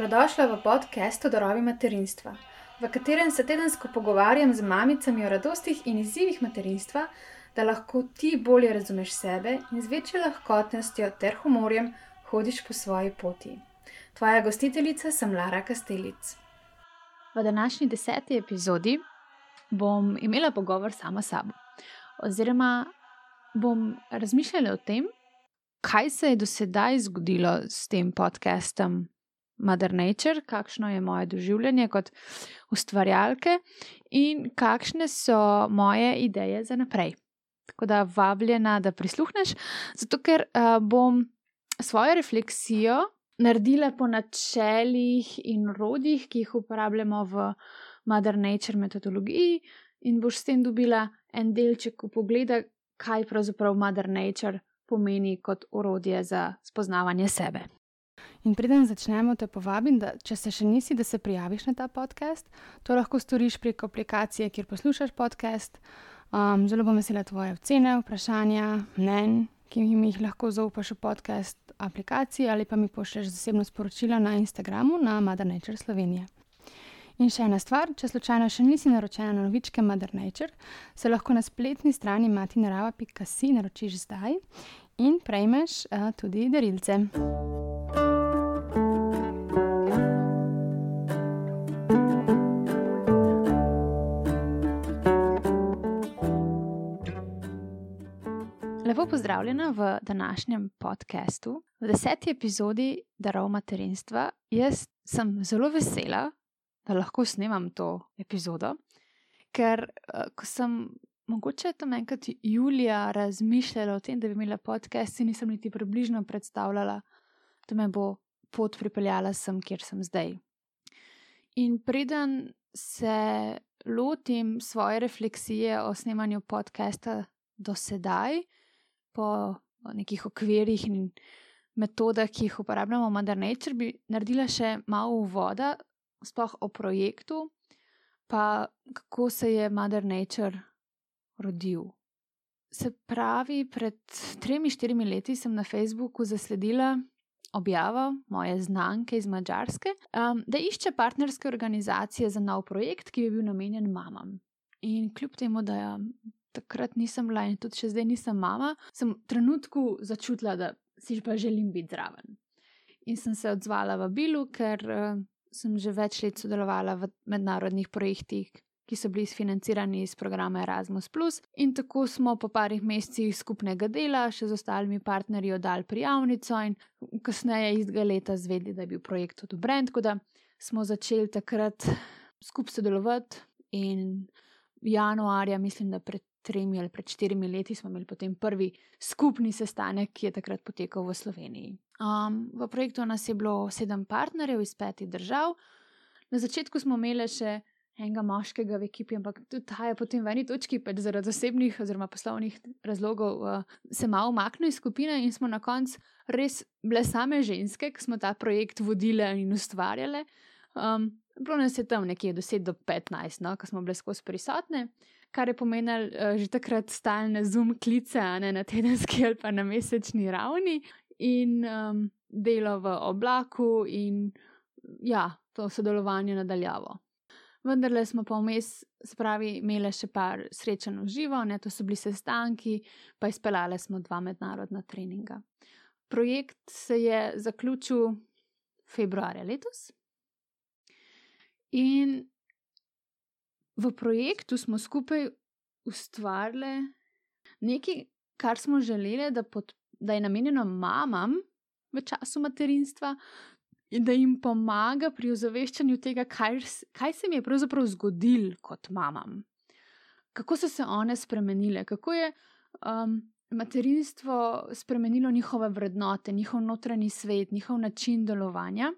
Dobrodošla v podkastu Darovi materinstva, v katerem se tedensko pogovarjam z mamicami o radostih in izzivih materinstva, da lahko ti bolje razumeš sebe in z večjo lahkotnostjo ter humorjem hodiš po svoji poti. Tvoja gostiteljica sem Lara Kastelic. V današnji deseti epizodi bom imela pogovor sama s sabo. Oziroma, bom razmišljala o tem, kaj se je do sedaj zgodilo s tem podcastom Mother Nature, kakšno je moje doživljanje kot ustvarjalke in kakšne so moje ideje za naprej. Tako da vabljena, da prisluhneš, zato ker uh, bom svojo refleksijo naredila po načelih in rodih, ki jih uporabljamo v Mother Nature metodologiji, in boš s tem dobila en delček pogleda, kaj pravzaprav Mother Nature pomeni kot orodje za spoznavanje sebe. In preden začnemo, te povabim, da če se še nisi, da se prijaviš na ta podcast. To lahko storiš preko aplikacije, kjer poslušaš podcast. Um, zelo bom vesela tvoje ocene, vprašanja, mnen, ki mi jih lahko zaupaš v podcast aplikaciji ali pa mi pošlješ zasebno sporočilo na Instagramu na Mother Nature Slovenije. In še ena stvar, če slučajno še nisi naročena na novičke Mother Nature, se lahko na spletni strani matinarava.si naročiš zdaj in prejmeš uh, tudi darilce. Lepo pozdravljena v današnjem podkastu, v deseti epizodi Darov materinstva. Jaz sem zelo vesela, da lahko snemam to epizodo, ker eh, ko sem mogoče tam enkrat julija razmišljala o tem, da bi imela podcast, nisem niti približno predstavljala, da me bo pot pripeljala sem, kjer sem zdaj. In preden se lotim svoje refleksije o snemanju podcasta do sedaj, po nekih okvirih in metodah, ki jih uporabljamo v Mother Nature, bi naredila še malo uvoda, sploh o projektu, pa kako se je Mother Nature rodil. Se pravi, pred tremi, štirimi leti sem na Facebooku zasledila objavo moje znanke iz Mačarske, um, da išče partnerske organizacije za nov projekt, ki bi bil namenjen mamam. In kljub temu, da takrat nisem bila in tudi še zdaj nisem mama, sem v trenutku začutila, da si pa želim biti zraven. In sem se odzvala v Bilu, ker uh, sem že več let sodelovala v mednarodnih projektih, ki so bili financirani iz programa Erasmus. In tako smo po parih mesecih skupnega dela še z ostalimi partnerji oddali prijavnico, in kasneje istega leta zvedeli, da je bil projekt odobren. Tako da smo začeli takrat skupaj sodelovati in januarja, mislim, da pred tremi ali pred štirimi leti smo imeli potem prvi skupni sestanek, ki je takrat potekal v Sloveniji. Um, v projektu nas je bilo sedem partnerjev iz petih držav. Na začetku smo imeli še enega moškega v ekipi, ampak tudi ta je potem v eni točki, pač zaradi osebnih oziroma poslovnih razlogov, uh, se malo umaknil iz skupine in smo na koncu res bile same ženske, ki smo ta projekt vodile in ustvarjale. Um, Bilo nas je tam nekje do 10 do 15, no, ko smo bile skozi prisotne kar je pomenilo uh, že takrat stalne zoom klice, ne na tedenski ali pa na mesečni ravni, in um, delo v oblaku, in ja, to sodelovanje nadaljavo. Vendar le smo pa vmes, spravi, imeli še par srečen v živo, ne, to so bili sestanki, pa izpeljali smo dva mednarodna treninga. Projekt se je zaključil februarja letos. In v projektu smo skupaj ustvarili nekaj, kar smo želeli, da, pod, da je namenjeno mamam v času materinstva in da jim pomaga pri ozaveščanju tega, kaj, kaj se mi je pravzaprav zgodilo kot mamam. Kako so se one spremenile, kako je um, materinstvo spremenilo njihove vrednote, njihov notranji svet, njihov način delovanja,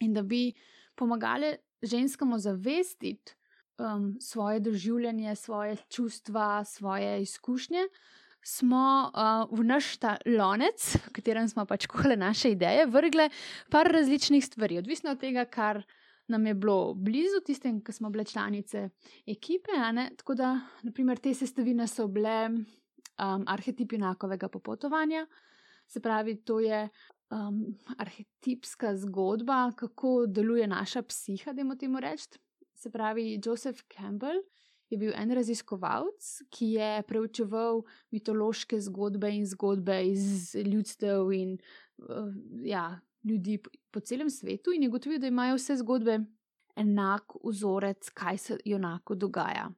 in da bi pomagali ženskam ozavestiti, um, svoje doživljanje, svoje čustva, svoje izkušnje, smo uh, v naš ta lonec, v katerem smo pač kuhali naše ideje, vrgli par različnih stvari, odvisno od tega, kar nam je bilo blizu, tistem, ki smo bile članice ekipe. Tako da, naprimer, te sestavine so bile um, arhetipi enakovega popotovanja. Se pravi, to je um, arhetipska zgodba, kako deluje naša psiha, da imamo temu reči. Se pravi, Joseph Campbell je bil en raziskovalec, ki je preučeval mitološke zgodbe in zgodbe iz ljudstev in uh, ja, ljudi po, po celem svetu, in je gotovil, da imajo vse zgodbe enak vzorec, kaj se junako dogaja.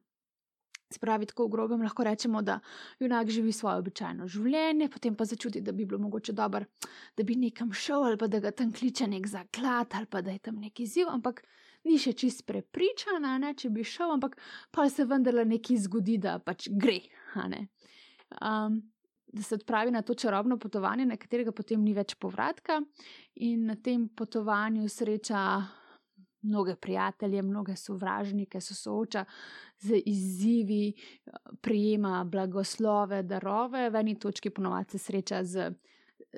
Spravi tako v grobem, lahko rečemo, da junak živi svoje običajno življenje, potem pa začuti, da bi bilo mogoče dobro, da bi nekam šel ali pa da ga tam kliče nek zaklad ali pa da je tam neki ziv, ampak ni še čist prepričana, ne, če bi šel, ampak pa se vendarle nekaj zgodi, da pač gre. Um, da se odpravi na to čarobno potovanje, na katerega potem ni več povratka, in na tem potovanju sreča mnoge prijatelje, mnoge sovražnike, se sooča z izzivi, prijema blagoslove, darove, v eni točki ponovadi se sreča z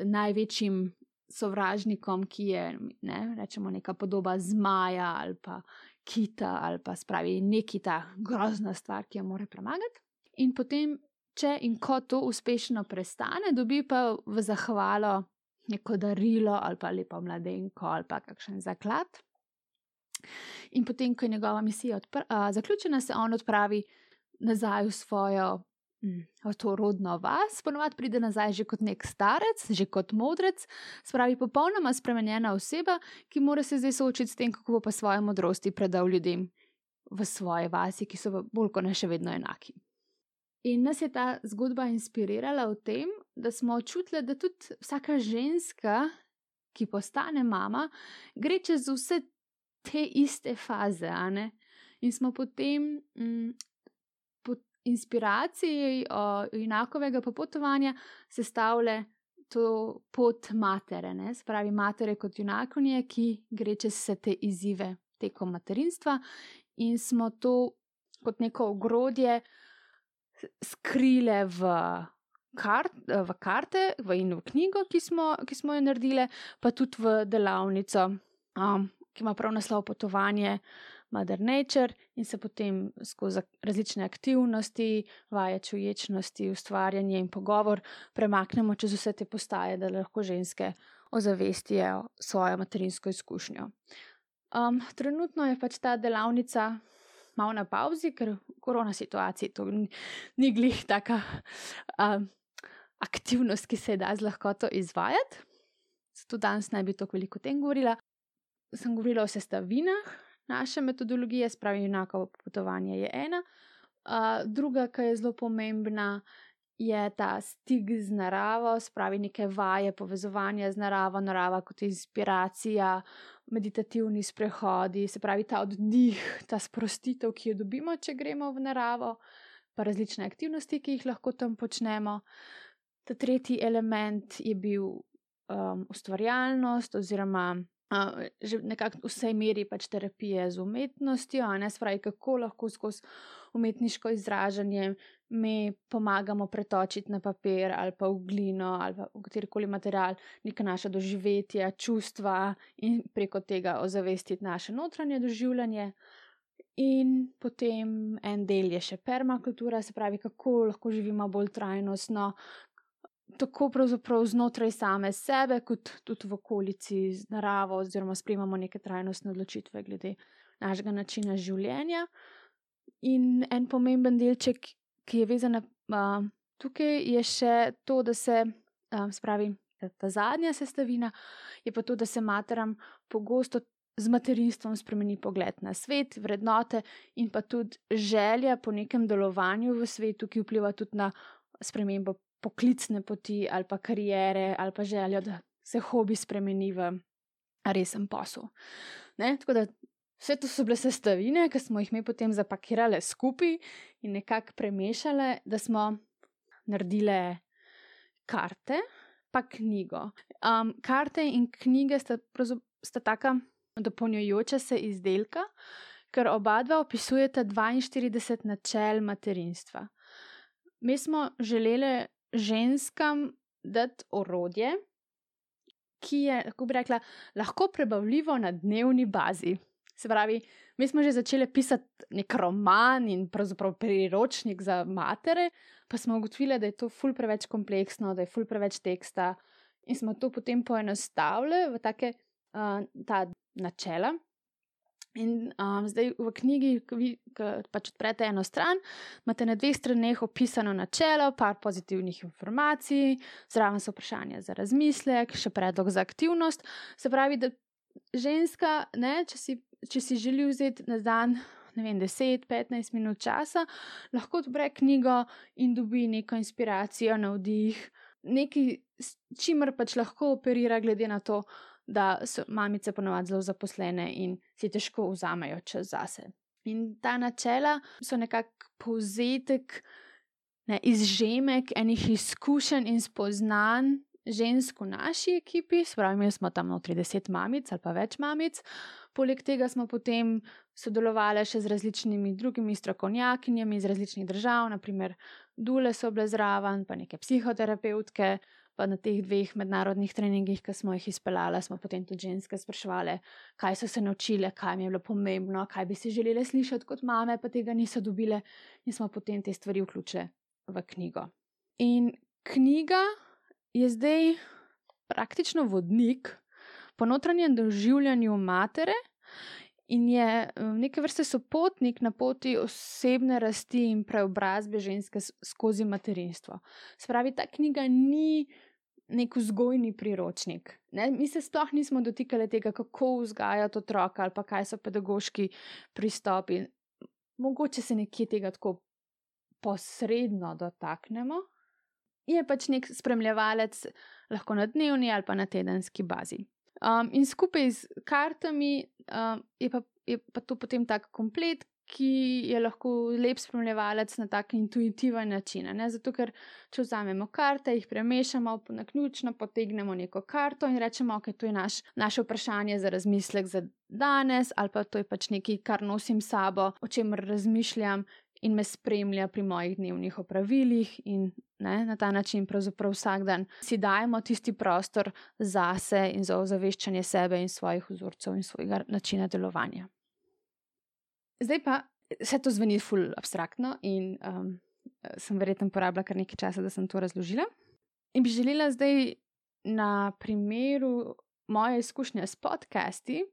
največjim sovražnikom, ki je ne, rečemo, neka podoba zmaja ali pa kita ali pa spravi neki ta grozna stvar, ki jo mora premagati. In potem, če in ko to uspešno prestane, dobi pa v zahvalo neko darilo ali pa lepo mladenko ali pa kakšen zaklad. In potem, ko je njegova misija zaključena, se on odpravi nazaj v svojo v to rodno vas, ponovadi pride nazaj že kot nek starec, že kot modrec, spravi popolnoma spremenjena oseba, ki mora se zdaj soočiti s tem, kako bo pa svoje modrosti predal ljudem v svoje vasi, ki so bolj kot ne še vedno enaki. In nas je ta zgodba inspirirala v tem, da smo čutili, da tudi vsaka ženska, ki postane mama, gre čez vse te iste faze, in smo potem mm, inspiraciji enakovega popotovanja sestavlja to pot matere, ne? spravi matere kot junakonje, ki gre čez vse te izzive tekom materinstva, in smo to kot neko ogrodje skrile v. Kart, v karte v in v knjigo, ki smo, ki smo jo naredili, pa tudi v delavnico, um, ki ima prav naslov Potovanje Mother Nature in se potem skozi različne aktivnosti, vaje čuječnosti, ustvarjanje in pogovor premaknemo čez vse te postaje, da lahko ženske ozavestijo svojo materinsko izkušnjo. Um, trenutno je pač ta delavnica malo na pauzi, ker v korona situaciji to ni glih taka um, aktivnost, ki se da z lahkoto izvajati. Zato danes naj bi to veliko o tem govorila. Sem govorila o sestavinah, naše metodologije, spravi enako potovanje je ena. Uh, druga, ki je zelo pomembna, je ta stik z naravo, spravi neke vaje povezovanja z naravo, narava kot inspiracija, meditativni sprehodi, se pravi ta oddih, ta sprostitev, ki jo dobimo, če gremo v naravo, pa različne aktivnosti, ki jih lahko tam počnemo. Ta tretji element je bil um, ustvarjalnost oziroma Uh, že nekako v vsej meri pač terapije z umetnostjo, a ne spravi, kako lahko skozi umetniško izražanje mi pomagamo pretočiti na papir ali pa v glino ali pa v katerikoli material neka naša doživetja, čustva in preko tega ozavestiti naše notranje doživljanje. In potem en del je še permakultura, se pravi, kako lahko živimo bolj trajnostno, tako pravzaprav znotraj same sebe, kot tudi v okolici z naravo, oziroma sprejemamo neke trajnostne odločitve glede našega načina življenja. In en pomemben delček, ki je vezan na tukaj, je še to, da se, spravi, ta zadnja sestavina, je pa to, da se materam pogosto. Z materinstvom spremeni pogled na svet, vrednote in pa tudi želja po nekem delovanju v svetu, ki vpliva tudi na spremembo poklicne poti ali pa karijere ali pa željo, da se hobi spremeni v resen posel. Ne? Tako da vse to so bile sestavine, ki smo jih mi potem zapakirali skupaj in nekako premešali, da smo naredili karte, pa knjigo. Um, karte in knjige sta, sta taka dopolnjujoča se izdelka, ker oba dva opisujeta 42 načel materinstva. Mi smo želeli ženskam dati orodje, ki je, kako bi rekla, lahko prebavljivo na dnevni bazi. Se pravi, mi smo že začeli pisati nek roman in pravzaprav priročnik za matere, pa smo ugotovili, da je to ful preveč kompleksno, da je ful preveč teksta in smo to potem poenostavili v take uh, ta načela. In um, zdaj v knjigi, ki vi ki pač odprete eno stran, imate na dveh straneh opisano načelo, par pozitivnih informacij, zraven so vprašanja za razmislek, še predlog za aktivnost. Se pravi, da ženska, ne, če, si, če si želi vzeti na dan. Ne vem, 10-15 minut časa, lahko odpre knjigo in dobi neko inspiracijo, navdih, nekaj, s čimer pač lahko operira, glede na to, da so mamice ponovadi zelo zaposlene in si težko vzamejo čas zase. In ta načela so nekako povzetek, ne, izžemek enih izkušenj in spoznanj žensk v naši ekipi, spravi, mi smo tam notri deset mamic ali pa več mamic. Poleg tega smo potem sodelovali še z različnimi drugimi strokovnjakinjami iz različnih držav, naprimer Dule so bile zraven, pa neke psihoterapeutke, pa na teh dveh mednarodnih treningih, ki smo jih izpeljali, smo potem tudi ženske sprašvali, kaj so se naučile, kaj jim je bilo pomembno, kaj bi si želeli slišati kot mame, pa tega niso dobile, in smo potem te stvari vključili v knjigo. In knjiga je zdaj praktično vodnik po notranjem doživljanju matere. In je neke vrste sopotnik na poti osebne rasti in preobrazbe ženske skozi materinstvo. Spravi, ta knjiga ni nek vzgojni priročnik. Ne? Mi se sploh nismo dotikali tega, kako vzgajati otroka ali pa kaj so pedagoški pristopi. Mogoče se nekje tega tako posredno dotaknemo. Je pač nek spremljevalec, lahko na dnevni ali pa na tedenski bazi. Um, in skupaj z kartami um, je, pa, je pa to potem tak komplet, ki je lahko lep spremljevalec na tak intuitiven način. Ne? Zato, ker če vzamemo karte, jih premešamo na ključno, potegnemo neko karto in rečemo, ok, to je naš, naše vprašanje za razmislek za danes, ali pa to je pač nekaj, kar nosim sabo, o čemer razmišljam. In me spremlja pri mojih dnevnih opravilih, in ne, na ta način, pravzaprav vsak dan, si dajemo tisti prostor zase in za ozaveščanje sebe in svojih vzorcev in svojega načina delovanja. Zdaj pa vse to zveni ful abstraktno in um, sem verjetno porabila kar nekaj časa, da sem to razložila. In bi želela zdaj na primeru moje izkušnje s podcasti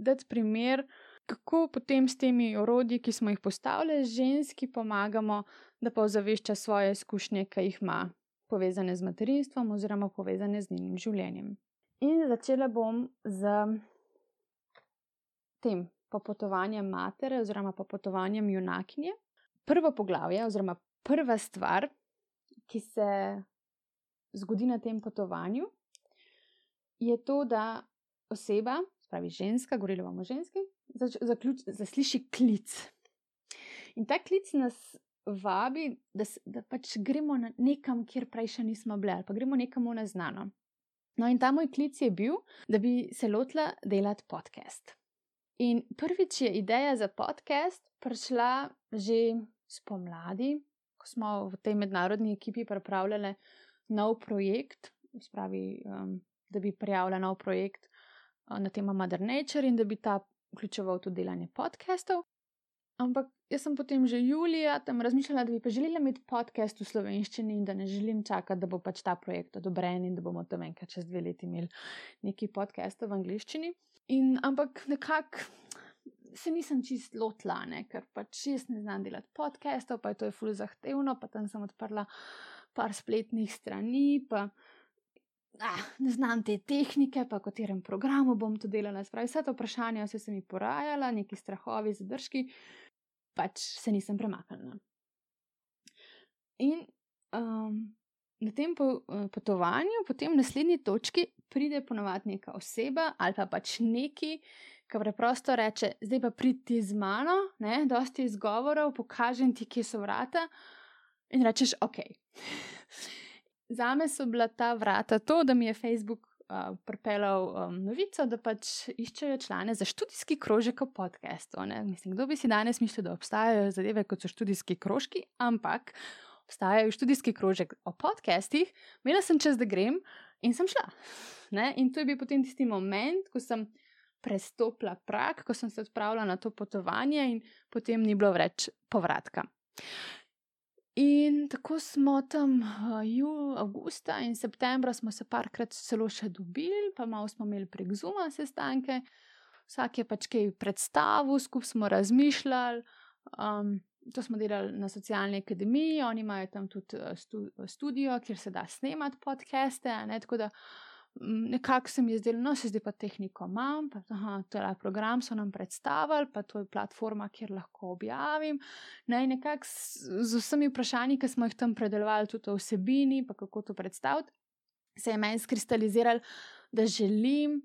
dati primer, kako potem s temi orodji, ki smo jih postavili, ženski pomagamo, da pa ozavešča svoje izkušnje, ki jih ima povezane z materinstvom oziroma povezane z njenim življenjem. In začela bom z tem popotovanjem matere oziroma popotovanjem junakinje. Prvo poglavje oziroma prva stvar, ki se zgodi na tem potovanju, je to, da oseba, pravi ženska, govorila bomo o ženski, zasliši klic. In ta klic nas vabi, da, da pač gremo nekam, kjer prej še nismo bili, ali pa gremo nekam v neznano. No, in ta moj klic je bil, da bi se lotila delati podcast. In prvič je ideja za podcast prišla že spomladi, ko smo v tej mednarodni ekipi pripravljali nov projekt, spravi, um, da bi prijavila nov projekt uh, na temo Mother Nature in da bi ta vključeval tudi delanje podcastov. Ampak jaz sem potem že julija tam razmišljala, da bi pa želela imeti podcast v slovenščini in da ne želim čakati, da bo pač ta projekt odobren in da bomo tam enkrat čez dve leti imeli neki podcast v angliščini. In, ampak nekako se nisem čist lotila, ne? ker pač jaz ne znam delati podcastov, pa je to fully zahtevno, pa tam sem odprla par spletnih strani, pa ah, ne znam te tehnike, pa katerem programu bom to delala. Spravi, vse to vprašanje, vse se mi porajala, neki strahovi, zadržki, pač se nisem premaknila. In um, na tem uh, potovanju, potem v naslednji točki, pride ponovadi neka oseba ali pa pač neki, ki preprosto reče: Zdaj pa pridi z mano, ne, dosti izgovorov, pokažem ti, kje so vrata. In rečeš: Ok. Zame so bila ta vrata to, da mi je Facebook uh, pripeljal um, novico, da pač iščejo člane za študijski krožek o podkastu. Mislim, kdo bi si danes mislil, da obstajajo zadeve kot so študijski krožki, ampak obstajajo študijski krožek o podcastih, imela sem čas, da grem in sem šla. Ne? In to je bil potem tisti moment, ko sem prestopila prak, ko sem se odpravila na to potovanje in potem ni bilo več povratka. In tako smo tam uh, ju, avgusta in septembra smo se parkrat celo še dobili, pa malo smo imeli prek zuma sestanke, vsak je pač kaj predstavil, skupaj smo razmišljali. Um, to smo delali na socialni akademiji, oni imajo tam tudi uh, stu, studio, kjer se da snemati podcaste. Ne, tako da nekako se mi je zdelo, no, se zdaj pa tehniko imam, pa aha, to je program, so nam predstavili, pa to je platforma, kjer lahko objavim. Ne, nekako z vsemi vprašanji, ki smo jih tam predelovali, tudi o vsebini, pa kako to predstaviti, se je meni skristaliziralo, da želim.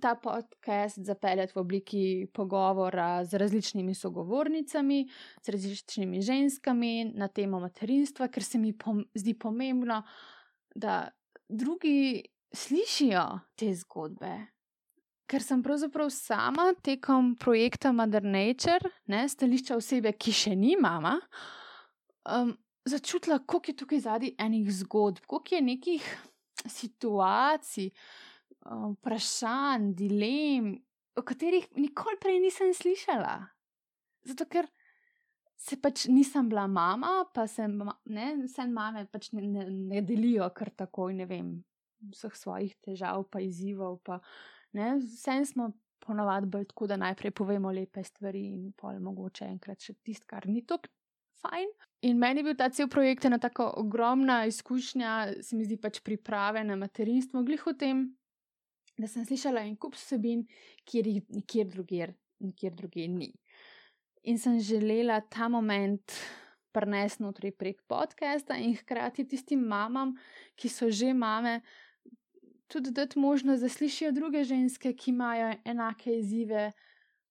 Ta podcast zapeljati v obliki pogovora z različnimi sogovornicami, z različnimi ženskami na temo materinstva, ker se mi pom zdi pomembno, da drugi slišijo te zgodbe. Ker sem pravzaprav sama tekom projekta Mother Nature, ne, stališča osebe, ki še ni mama, um, začutila, koliko je tukaj zadnjih enih zgodb, koliko je nekih situacij, um, vprašanj, dilem, o katerih nikoli prej nisem slišala. Zato, ker se pač nisem bila mama, pa sem, ne, vse mame pač ne, ne, ne delijo kar tako, ne vem, vseh svojih težav, pa izzivov. Pa, Vsem smo ponovadi bolj tako, da najprej povemo lepe stvari in pol mogoče enkrat še tisto, kar ni tako fajn. In meni je bil ta cel projekt ena tako ogromna izkušnja, se mi zdi pač priprave na materinstvo, glih v tem, da sem slišala en kup vsebin, kjer jih nikjer drugjer, nikjer drugje ni. In sem želela ta moment prenesti notri prek podcasta in hkrati tistim mamam, ki so že mame, tudi dati možnost, da slišijo druge ženske, ki imajo enake izzive,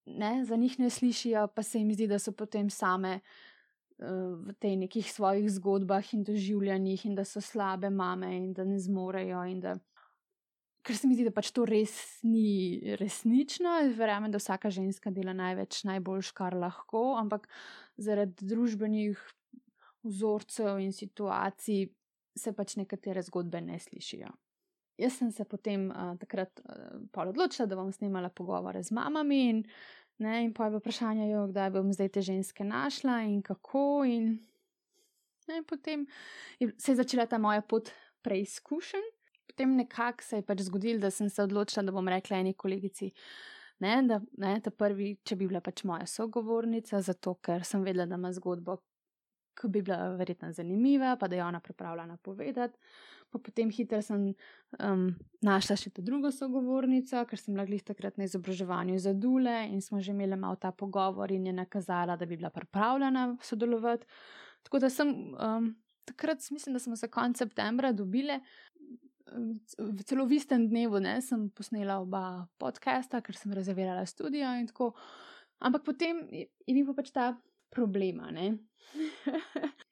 ne, za njih ne slišijo, pa se jim zdi, da so potem same uh, v tej nekih svojih zgodbah in doživljanjih, in da so slabe mame in da ne zmorejo. Da... Ker se mi zdi, da pač to res ni resnično, verjamem, da vsaka ženska dela največ, najboljš, kar lahko, ampak zaradi družbenih vzorcev in situacij se pač nekatere zgodbe ne slišijo. Jaz sem se potem uh, takrat uh, odločila, da bom snimala pogovore z mamami in, ne, in pa je bilo vprašanje, jo, kdaj bom zdaj te ženske našla in kako. In, ne, in potem je, se je začela ta moja pot preizkušen. Potem nekako se je pač zgodilo, da sem se odločila, da bom rekla eni kolegici. Ne, da, ne, ta prvi, če bi bila pač moja sogovornica, zato ker sem vedela, da ima zgodbo, ki bi bila verjetno zanimiva, pa da je ona pripravljena povedati. Pa potem hitro sem um, našla še to drugo sogovornico, ker sem bila glih takrat na izobraževanju za Dule in smo že imeli malo ta pogovor in je nakazala, da bi bila pripravljena sodelovati. Tako da sem um, takrat, mislim, da smo se konec septembra dobile. V celo v istem dnevu ne, sem posnela oba podcasta, ker sem rezervirala študijo in tako. Ampak potem je, bil pač ta problema.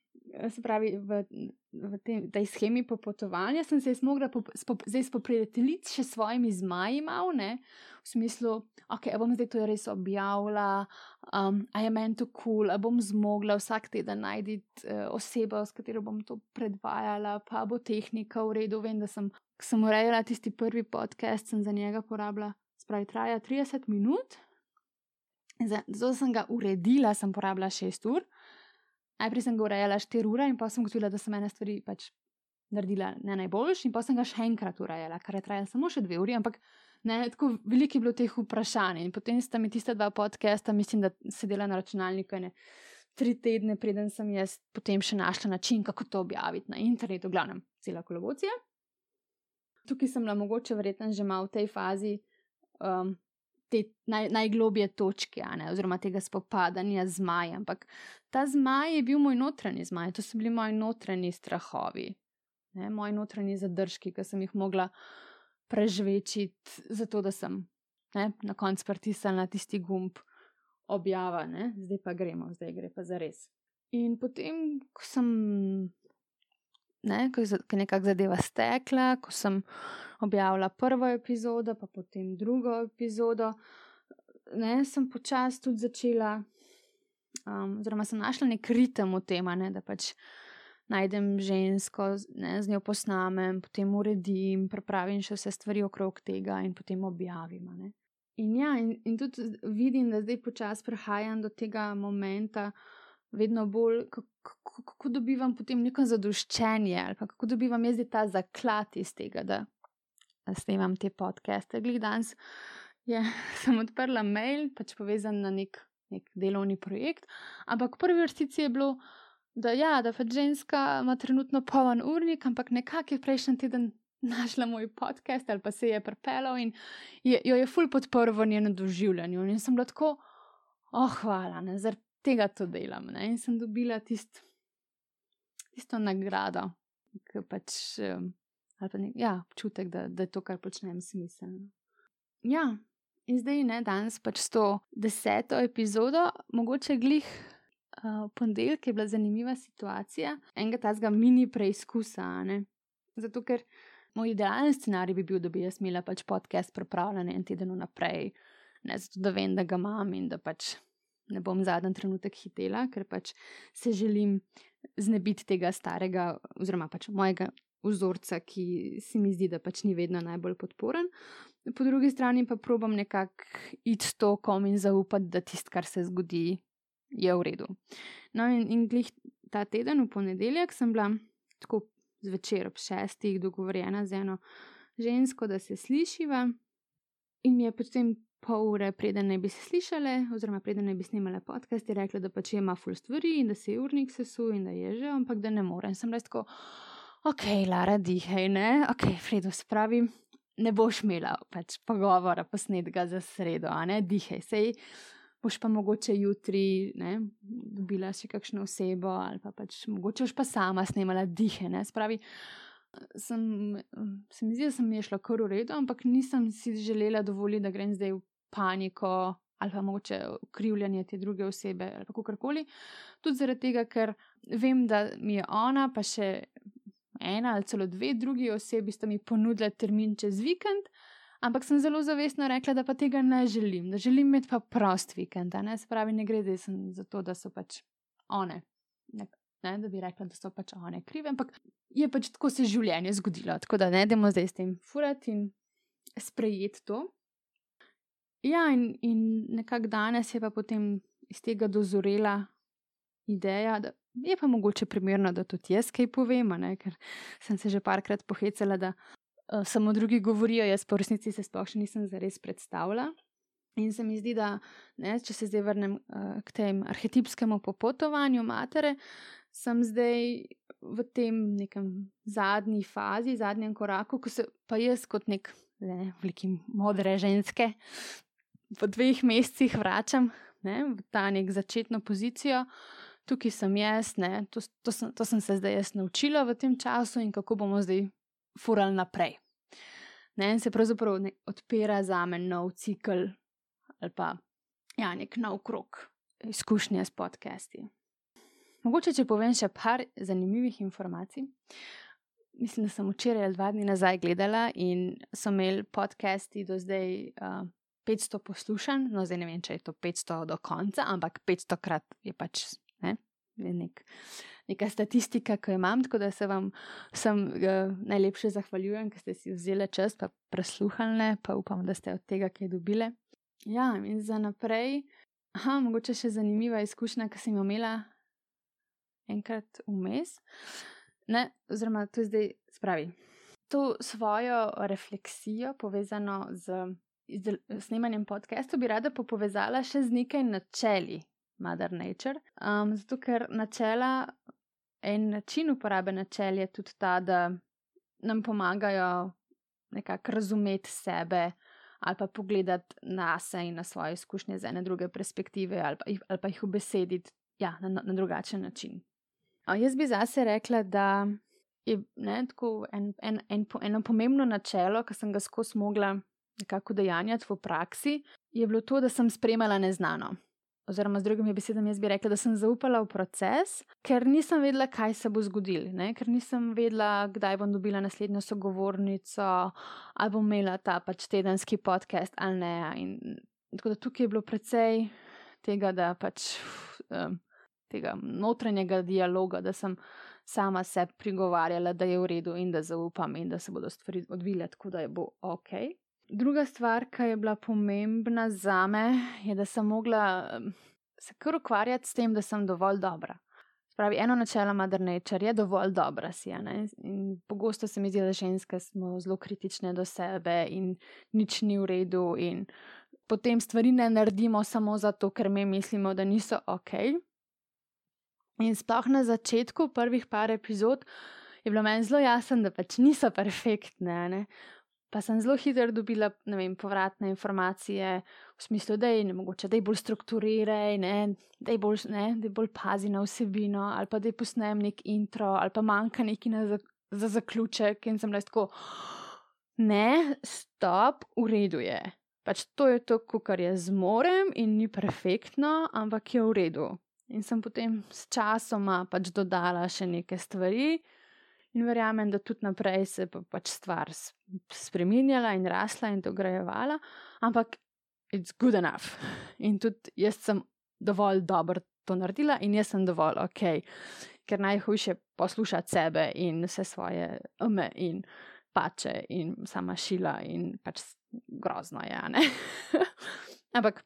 se pravi, v, v tem, tej schemi popotovanja sem se zmogla po, spop, zdaj spoprijateljiti še s svojimi zmaji, mal, ne, v smislu, ok, bom zdaj to res objavila, um, a je meni to kul, cool, a bom zmogla vsak teden najti uh, osebo, s katero bom to predvajala, pa bo tehnika v redu. Vem, da sem, sem urejala tisti prvi podcast, sem za njega porabila, spravi, traja 30 minut. Zato sem ga uredila, sem porabila 6 ur. Najprej sem ga urejala 4 ure in pa sem gotovila, da sem ene stvari pač naredila ne najboljši, in pa sem ga še enkrat urejala, kar je trajalo samo še 2 uri, ampak ne, tako veliko je bilo teh vprašanj. In potem sta mi tiste dva podcasta, mislim, da sedela na računalniku ene tri tedne, preden sem jaz potem še našla način, kako to objaviti na internetu, glavnem, cela kolobocija. Tukaj sem bila mogoče verjetno že malo v tej fazi. Um, te naj, najglobje točke, ne, oziroma tega spopadanja z zmajem. Ampak ta zmaj je bil moj notranji zmaj, to so bili moji notranji strahovi, ne, moji notranji zadržki, ki sem jih mogla preživeti, zato da sem ne, na koncu pritisnila tisti gumb objava, ne, zdaj pa gremo, zdaj gre pa za res. In potem, ko sem ne, ko je nekako zadeva stekla, ko sem objavila prvo epizodo, pa potem drugo epizodo, ne, sem počasi tudi začela, um, oziroma sem našla nek ritem v tem, ne, da pač najdem žensko, ne, z njo posnamem, potem uredim, pripravim še vse stvari okrog tega in potem objavim. Ne. In ja, in, in tudi vidim, da zdaj počasi prehajam do tega momenta, vedno bolj, kako, kako dobivam potem neko zadoščenje ali kako dobivam jaz ta zaklad iz tega, da snemam te podcaste. Glej, danes je, sem odprla mail, pač povezan na nek, nek delovni projekt, ampak v prvi vrstici je bilo, da, ja, da pač ženska ima trenutno poln urnik, ampak nekako je prejšnji teden. Našla moj podcast ali pa se je pripeljal in je, jo je ful podporil v njenem doživljanju. In sem bila tako, oh, hvala, ne, zaradi tega to delam. Ne? In sem dobila tist, tisto nagrado, ki pač, pa ne, ja, občutek, da, da je to, kar počnem, smiselno. Ja, in zdaj ne, danes pač s to deseto epizodo, mogoče glih. Uh, ponedeljek je bila zanimiva situacija, enega tazga mini preizkusa. Ne? Zato, ker moj idealen scenarij bi bil, da bi jaz imela pač podcast pripravljen en teden vnaprej, ne zato, da vem, da ga imam in da pač ne bom zadnji trenutek hitela, ker pač se želim znebiti tega starega, oziroma pač mojega vzorca, ki se mi zdi, da pač ni vedno najbolj podporen. Po drugi strani pa probam nekako iti s tokom in zaupati, da tisto, kar se zgodi, je v redu. No, in, in glih ta teden, v ponedeljek, sem bila tako zvečer ob šestih dogovorjena z eno žensko, da se slišiva. In mi je potem pol ure, preden ne bi se slišale, oziroma preden ne bi snimale podcast, je rekla, da pač ima full stvari in da se je urnik sesul in da je že, ampak da ne more. In sem res tako, ok, Lara, dihaj, ne, ok, Fredo, spravi, ne boš imela pač pogovora posnetka za sredo, a ne, dihaj, sej. Boš pa mogoče jutri ne, dobila še kakšno osebo, ali pa pač mogoče boš pa sama snimala dihe. Ne, spravi, sem, se mi zdi, da sem je šla kar v redu, ampak nisem si želela dovoliti, da grem zdaj v paniko ali pa mogoče krivljanje te druge osebe ali kako koli. Tudi zaradi tega, ker vem, da mi je ona, pa še ena ali celo dve drugi osebi sta mi ponudili termin čez vikend. Ampak sem zelo zavestno rekla, da pa tega ne želim, da želim imeti pa prost vikend. Ne, spravi, ne gre za to, da so pač one, ne, da bi rekla, da so pač one krive, ampak je pač tako se življenje zgodilo. Tako da ne idemo zdaj s tem furati in sprejeti to. Ja, in, in nekako danes je pa potem iz tega dozorela ideja, da je pa mogoče primerno, da tudi jaz kaj povem, ne, ker sem se že parkrat pohecala, da uh, samo drugi govorijo, jaz pa v resnici se sploh še nisem zares predstavljala. In se mi zdi, da ne, če se zdaj vrnem uh, k tem arhetipskemu popotovanju matere, sem zdaj v tem nekem zadnji fazi, zadnjem koraku, ko se pa jaz kot nek. Ne, veliki modre ženske, v dveh mesecih vračam ne, v ta nek začetno pozicijo, tukaj sem jaz, ne, to, to, sem, to sem se zdaj jaz naučila v tem času in kako bomo zdaj furali naprej. Ne, in se pravzaprav ne, odpira za me nov cikl ali pa ja, nek nov krok izkušnje s podcasti. Mogoče, če povem še par zanimivih informacij. Mislim, da sem včeraj ali dva dni nazaj gledala in so imeli podcasti do zdaj uh, 500 poslušanj, no zdaj ne vem, če je to 500 do konca, ampak 500 krat je pač ne, je nek, neka statistika, ki jo imam, tako da se vam sem, uh, najlepše zahvaljujem, ker ste si vzeli čas, pa presluhali, pa upam, da ste od tega kaj dobile. Ja, in za naprej, aha, mogoče še zanimiva izkušnja, ki sem jo imela enkrat vmes. Ne, oziroma, to je zdaj spravi. To svojo refleksijo, povezano z snemanjem podcastov, bi rada povezala še z nekaj načeli Mother Nature. Um, zato, ker načela, en način uporabe načel je tudi ta, da nam pomagajo nekako razumeti sebe ali pa pogledati na sebe in na svoje izkušnje z ene druge perspektive ali pa, ali pa jih obesediti ja, na, na drugačen način. Jaz bi zase rekla, da je ne, en, en, en, eno pomembno načelo, ki sem ga skozi mogla nekako dejanjati v praksi, je bilo to, da sem spremljala neznano. Oziroma, z drugimi besedami, jaz bi rekla, da sem zaupala v proces, ker nisem vedela, kaj se bo zgodilo, ker nisem vedela, kdaj bom dobila naslednjo sogovornico, ali bom imela ta pač tedenski podcast ali ne. In, tako da tukaj je bilo precej tega, da pač um, tega notranjega dialoga, da sem sama se prigovarjala, da je v redu in da zaupam in da se bodo stvari odvile tako, da je bo ok. Druga stvar, ki je bila pomembna za me, je, da sem mogla se kar ukvarjati s tem, da sem dovolj dobra. Pravi, eno načelo Mother Nature je dovolj dobra si. In pogosto se mi zdi, da ženske smo zelo kritične do sebe in nič ni v redu, in potem stvari ne naredimo samo zato, ker mi mislimo, da niso ok. In sploh na začetku, prvih par epizod, je bilo meni zelo jasno, da pač niso perfektne. Ne? Pa sem zelo hitro dobila vem, povratne informacije v smislu, da je ne mogoče, da je bolj strukturiraj, da je bolj, bolj pazi na vsebino, ali pa da je posnem nek intro, ali pa manjka neki za, za zaključek. In sem rekel, ne, stop, v redu je. Pač to je to, kar jaz zmorem in ni perfektno, ampak je v redu. In sem potem s časoma pač dodala še nekaj stvari. In verjamem, da tudi naprej se bo pač stvar spremenjala in rasla in dograjevala, ampak it's good enough. In tudi jaz sem dovolj dobro to naredila in jaz sem dovolj ok, ker najhujše poslušati sebe in vse svoje ume in pače in sama šila in pač grozno je, ampak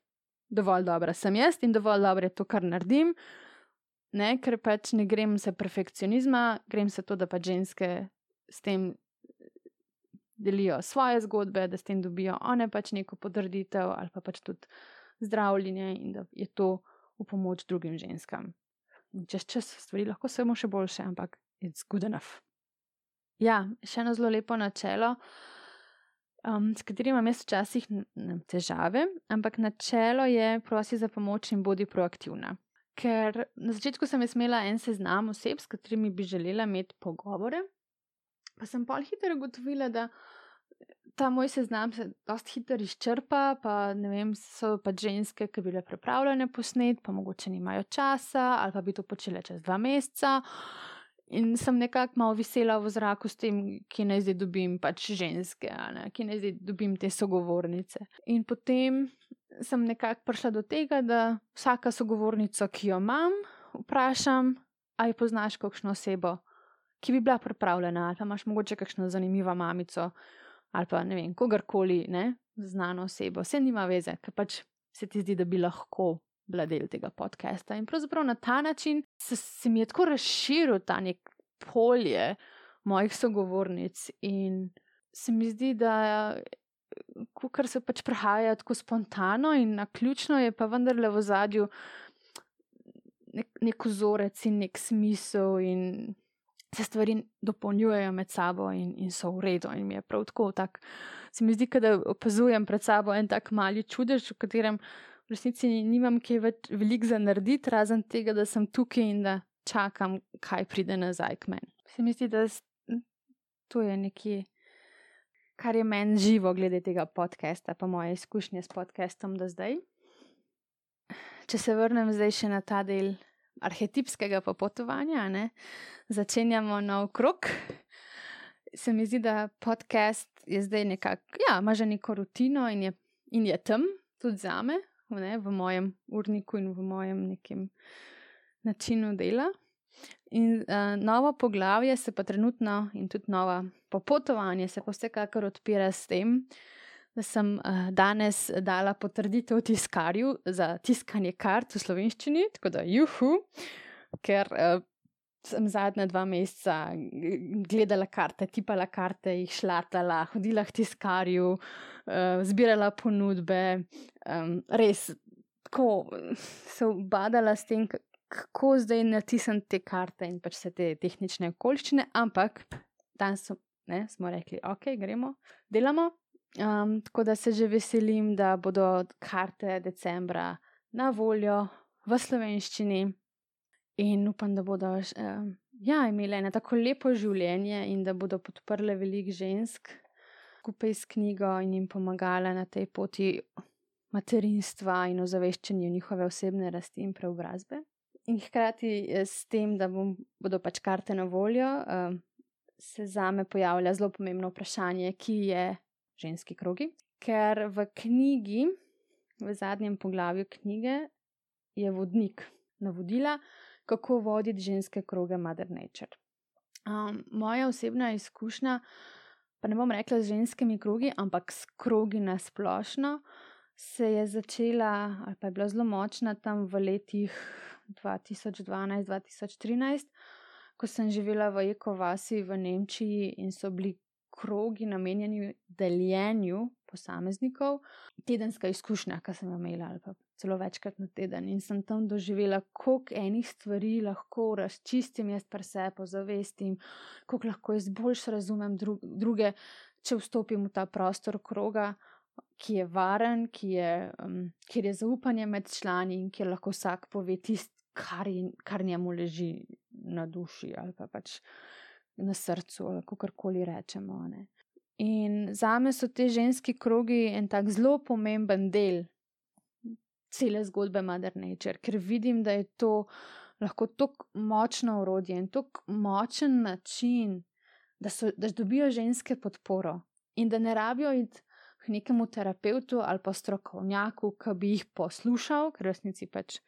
dovolj dobra sem jaz in dovolj dobro je to, kar naredim ne, ker pač ne grem se perfekcionizma, grem se to, da pač ženske s tem delijo svoje zgodbe, da s tem dobijo one pač neko potrditev ali pa pač tudi zdravljenje in da je to v pomoč drugim ženskam. In čez čas stvari lahko samo še boljše, ampak it's good enough. Ja, še eno zelo lepo načelo. Um, s katerim imam jaz včasih težave, ampak načelo je: prosi za pomoč in bodi proaktivna. Ker na začetku sem imela en seznam oseb, s katerimi bi želela imeti pogovore, pa sem pol hitro ugotovila, da ta moj seznam se dosta hitro izčrpa, pa ne vem, so pa ženske, ki bi bile pripravljene posnet, pa mogoče nimajo časa, ali pa bi to počele čez dva meseca. In sem nekako malo visela v zraku s tem, ki naj zdaj dobim pač ženske, ki naj zdaj dobim te sogovornice. In potem sem nekako prišla do tega, da vsaka sogovornica, ki jo imam, vprašam, ali poznaš kakšno osebo, ki bi bila pripravljena, ali pa imaš mogoče kakšno zanimivo mamico, ali pa ne vem, kogarkoli, ne, znano osebo. Vse nima veze, ker pač se ti zdi, da bi lahko bila del tega podcasta. In pravzaprav na ta način se, se mi je tako razširil ta nek polje mojih sogovornic in se mi zdi, da kar se pač prehaja tako spontano in na ključno, je pa vendarle v zadju nek, nek vzorec in nek smisel, in se stvari dopolnjujejo med sabo in, in so v redu. In mi je prav tako, tak, se mi zdi, da opazujem pred sabo en tak mali čudež, v katerem v resnici nimam kaj več velik za narediti, razen tega, da sem tukaj in da čakam, kaj pride nazaj k meni. Se mi zdi, da to je nekje kar je meni živo, glede tega podcasta, pa moje izkušnje s podcastom do zdaj. Če se vrnem zdaj še na ta del arhetipskega popotovanja, ne, začenjamo nov krok. Se mi zdi, da podcast je zdaj nekako, ja, ima že neko rutino in je, in je tam tudi za me, ne, v mojem urniku in v mojem nekem načinu dela. In uh, novo poglavje se pa trenutno, in tudi novo popotovanje, se pa vsekakor odpira s tem, da sem uh, danes dala potrditev tiskarju za tiskanje kart v slovenščini, tako da juhu, ker uh, sem zadnja dva meseca gledala karte, tipala karte, jih šlatala, hodila k tiskarju, uh, zbirala ponudbe, um, res. Tako se obadala s tem, kako zdaj natisniti te karte in pač vse te tehnične okoliščine, ampak danes smo rekli, ok, gremo, delamo. Um, tako da se že veselim, da bodo karte decembra na voljo v slovenščini in upam, da bodo um, ja, imele eno tako lepo življenje in da bodo podprle veliko žensk skupaj s knjigo in jim pomagale na tej poti materinstva in ozaveščanju njihove osebne rasti in preobrazbe in hkrati eh, s tem, da bom, bodo pač karte na voljo, uh, se za me pojavlja zelo pomembno vprašanje, ki je ženski krogi. Ker v knjigi, v zadnjem poglavju knjige, je vodnik navodila, kako voditi ženske kroge Mother Nature. Um, moja osebna izkušnja, pa ne bom rekla z ženskimi krogi, ampak s krogi na splošno, se je začela, ali pa je bila zelo močna tam v letih 2012-2013, ko sem živela v Ekovasi v Nemčiji in so bili krogi namenjeni deljenju posameznikov, tedenska izkušnja, ki sem jo imela, ali pa celo večkrat na teden. In sem tam doživela, koliko enih stvari lahko razčistim jaz pri sebi, pozavestim, koliko lahko jaz boljš razumem druge, če vstopim v ta prostor kroga. Ki je varen, ki je, um, kjer je zaupanje med člani in kjer lahko vsak pove tisto, kar, kar njemu leži na duši ali pa pač na srcu, kako koli rečemo. Ne. In za me so te ženski krogi en tak zelo pomemben del cele zgodbe Mother Nature, ker vidim, da je to lahko tako močno urodje in tako močen način, da, so, da dobijo ženske podporo in da ne rabijo iti k nekemu terapeutu ali pa strokovnjaku, ki bi jih poslušal, ker resnici pač.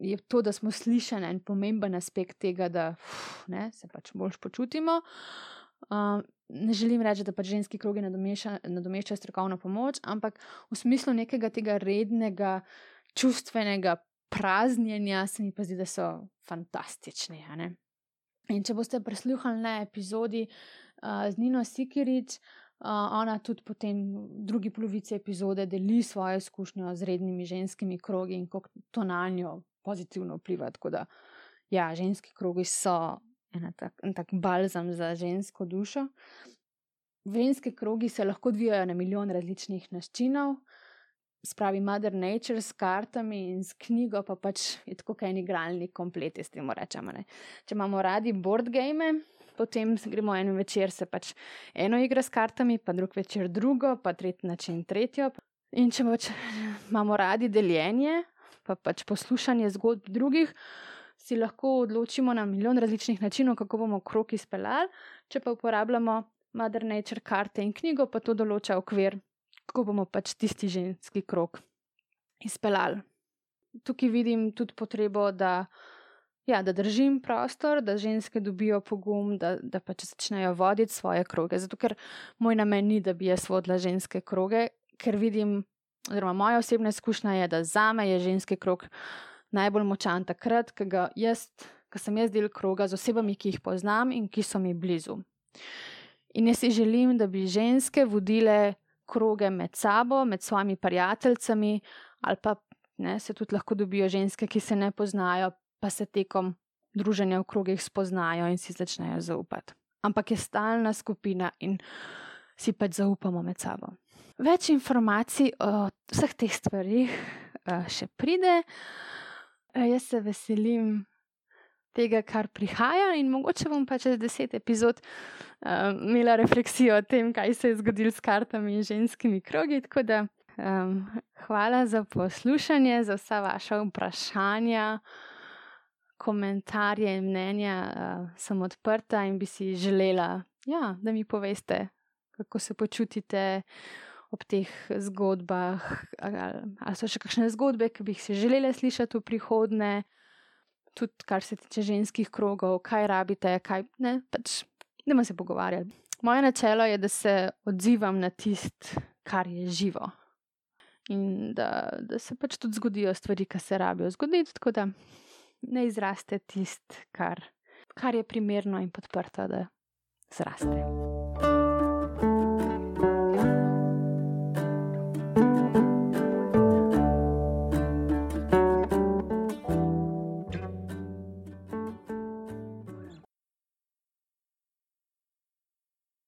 Je to, da smo slišali en pomemben aspekt tega, da uf, ne, se pač bolj počutimo. Um, ne želim reči, da pač ženski krogi nadomeščajo strokovno pomoč, ampak v smislu nekega tega rednega čustvenega praznjenja se mi pa zdi, da so fantastični. In če boste prisluhali na epizodi uh, z Nino Sikirič, uh, ona tudi potem v drugi polovici epizode deli svojo izkušnjo z rednimi ženskimi krogi in kako to na njo pozitivno vpliva. Tako da, ja, ženski krogi so en tak, en tak balzam za žensko dušo. Ženske krogi se lahko odvijajo na milijon različnih načinov, spravi Mother Nature s kartami in s knjigo, pa pač je tako en igralni komplet, s tem rečemo. Ne. Če imamo radi board game, potem gremo en večer se pač eno igra s kartami, pa drug večer drugo, pa tretji način tretjo. In če pač imamo radi deljenje, pa pač poslušanje zgodb drugih si lahko odločimo na milijon različnih načinov, kako bomo krok izpeljali. Če pa uporabljamo Mother Nature karte in knjigo, pa to določa okvir, kako bomo pač tisti ženski krok izpeljali. Tukaj vidim tudi potrebo, da, ja, da držim prostor, da ženske dobijo pogum, da, da pač začnejo voditi svoje kroge. Zato, ker moj namen ni, da bi jaz vodila ženske kroge, ker vidim, oziroma moja osebna izkušnja je, da za me je ženski krog najbolj močan takrat, ko sem jaz del kroga z osebami, ki jih poznam in ki so mi blizu. In jaz si želim, da bi ženske vodile kroge med sabo, med svojimi prijateljicami, ali pa ne, se tudi lahko dobijo ženske, ki se ne poznajo, pa se tekom druženja v krogih spoznajo in si začnejo zaupati. Ampak je stalna skupina in si pač zaupamo med sabo. Več informacij o vseh teh stvarih uh, še pride. Jaz se veselim tega, kar prihaja, in mogoče bom pa čez deset epizod uh, imela refleksijo o tem, kaj se je zgodilo s kartami in ženskimi krogi. Tako da um, hvala za poslušanje, za vsa vaša vprašanja, komentarje in mnenja. Uh, sem odprta in bi si želela, ja, da mi poveste, kako se počutite ob teh zgodbah, ali so še kakšne zgodbe, ki bi jih si želeli slišati v prihodnje, tudi kar se tiče ženskih krogov, kaj rabite, kaj ne, pač ne bomo se pogovarjali. Moje načelo je, da se odzivam na tist, kar je živo. In da, da se pač tudi zgodijo stvari, ki se rabijo zgoditi, tako da ne izraste tist, kar, kar je primerno in podprto, da zraste.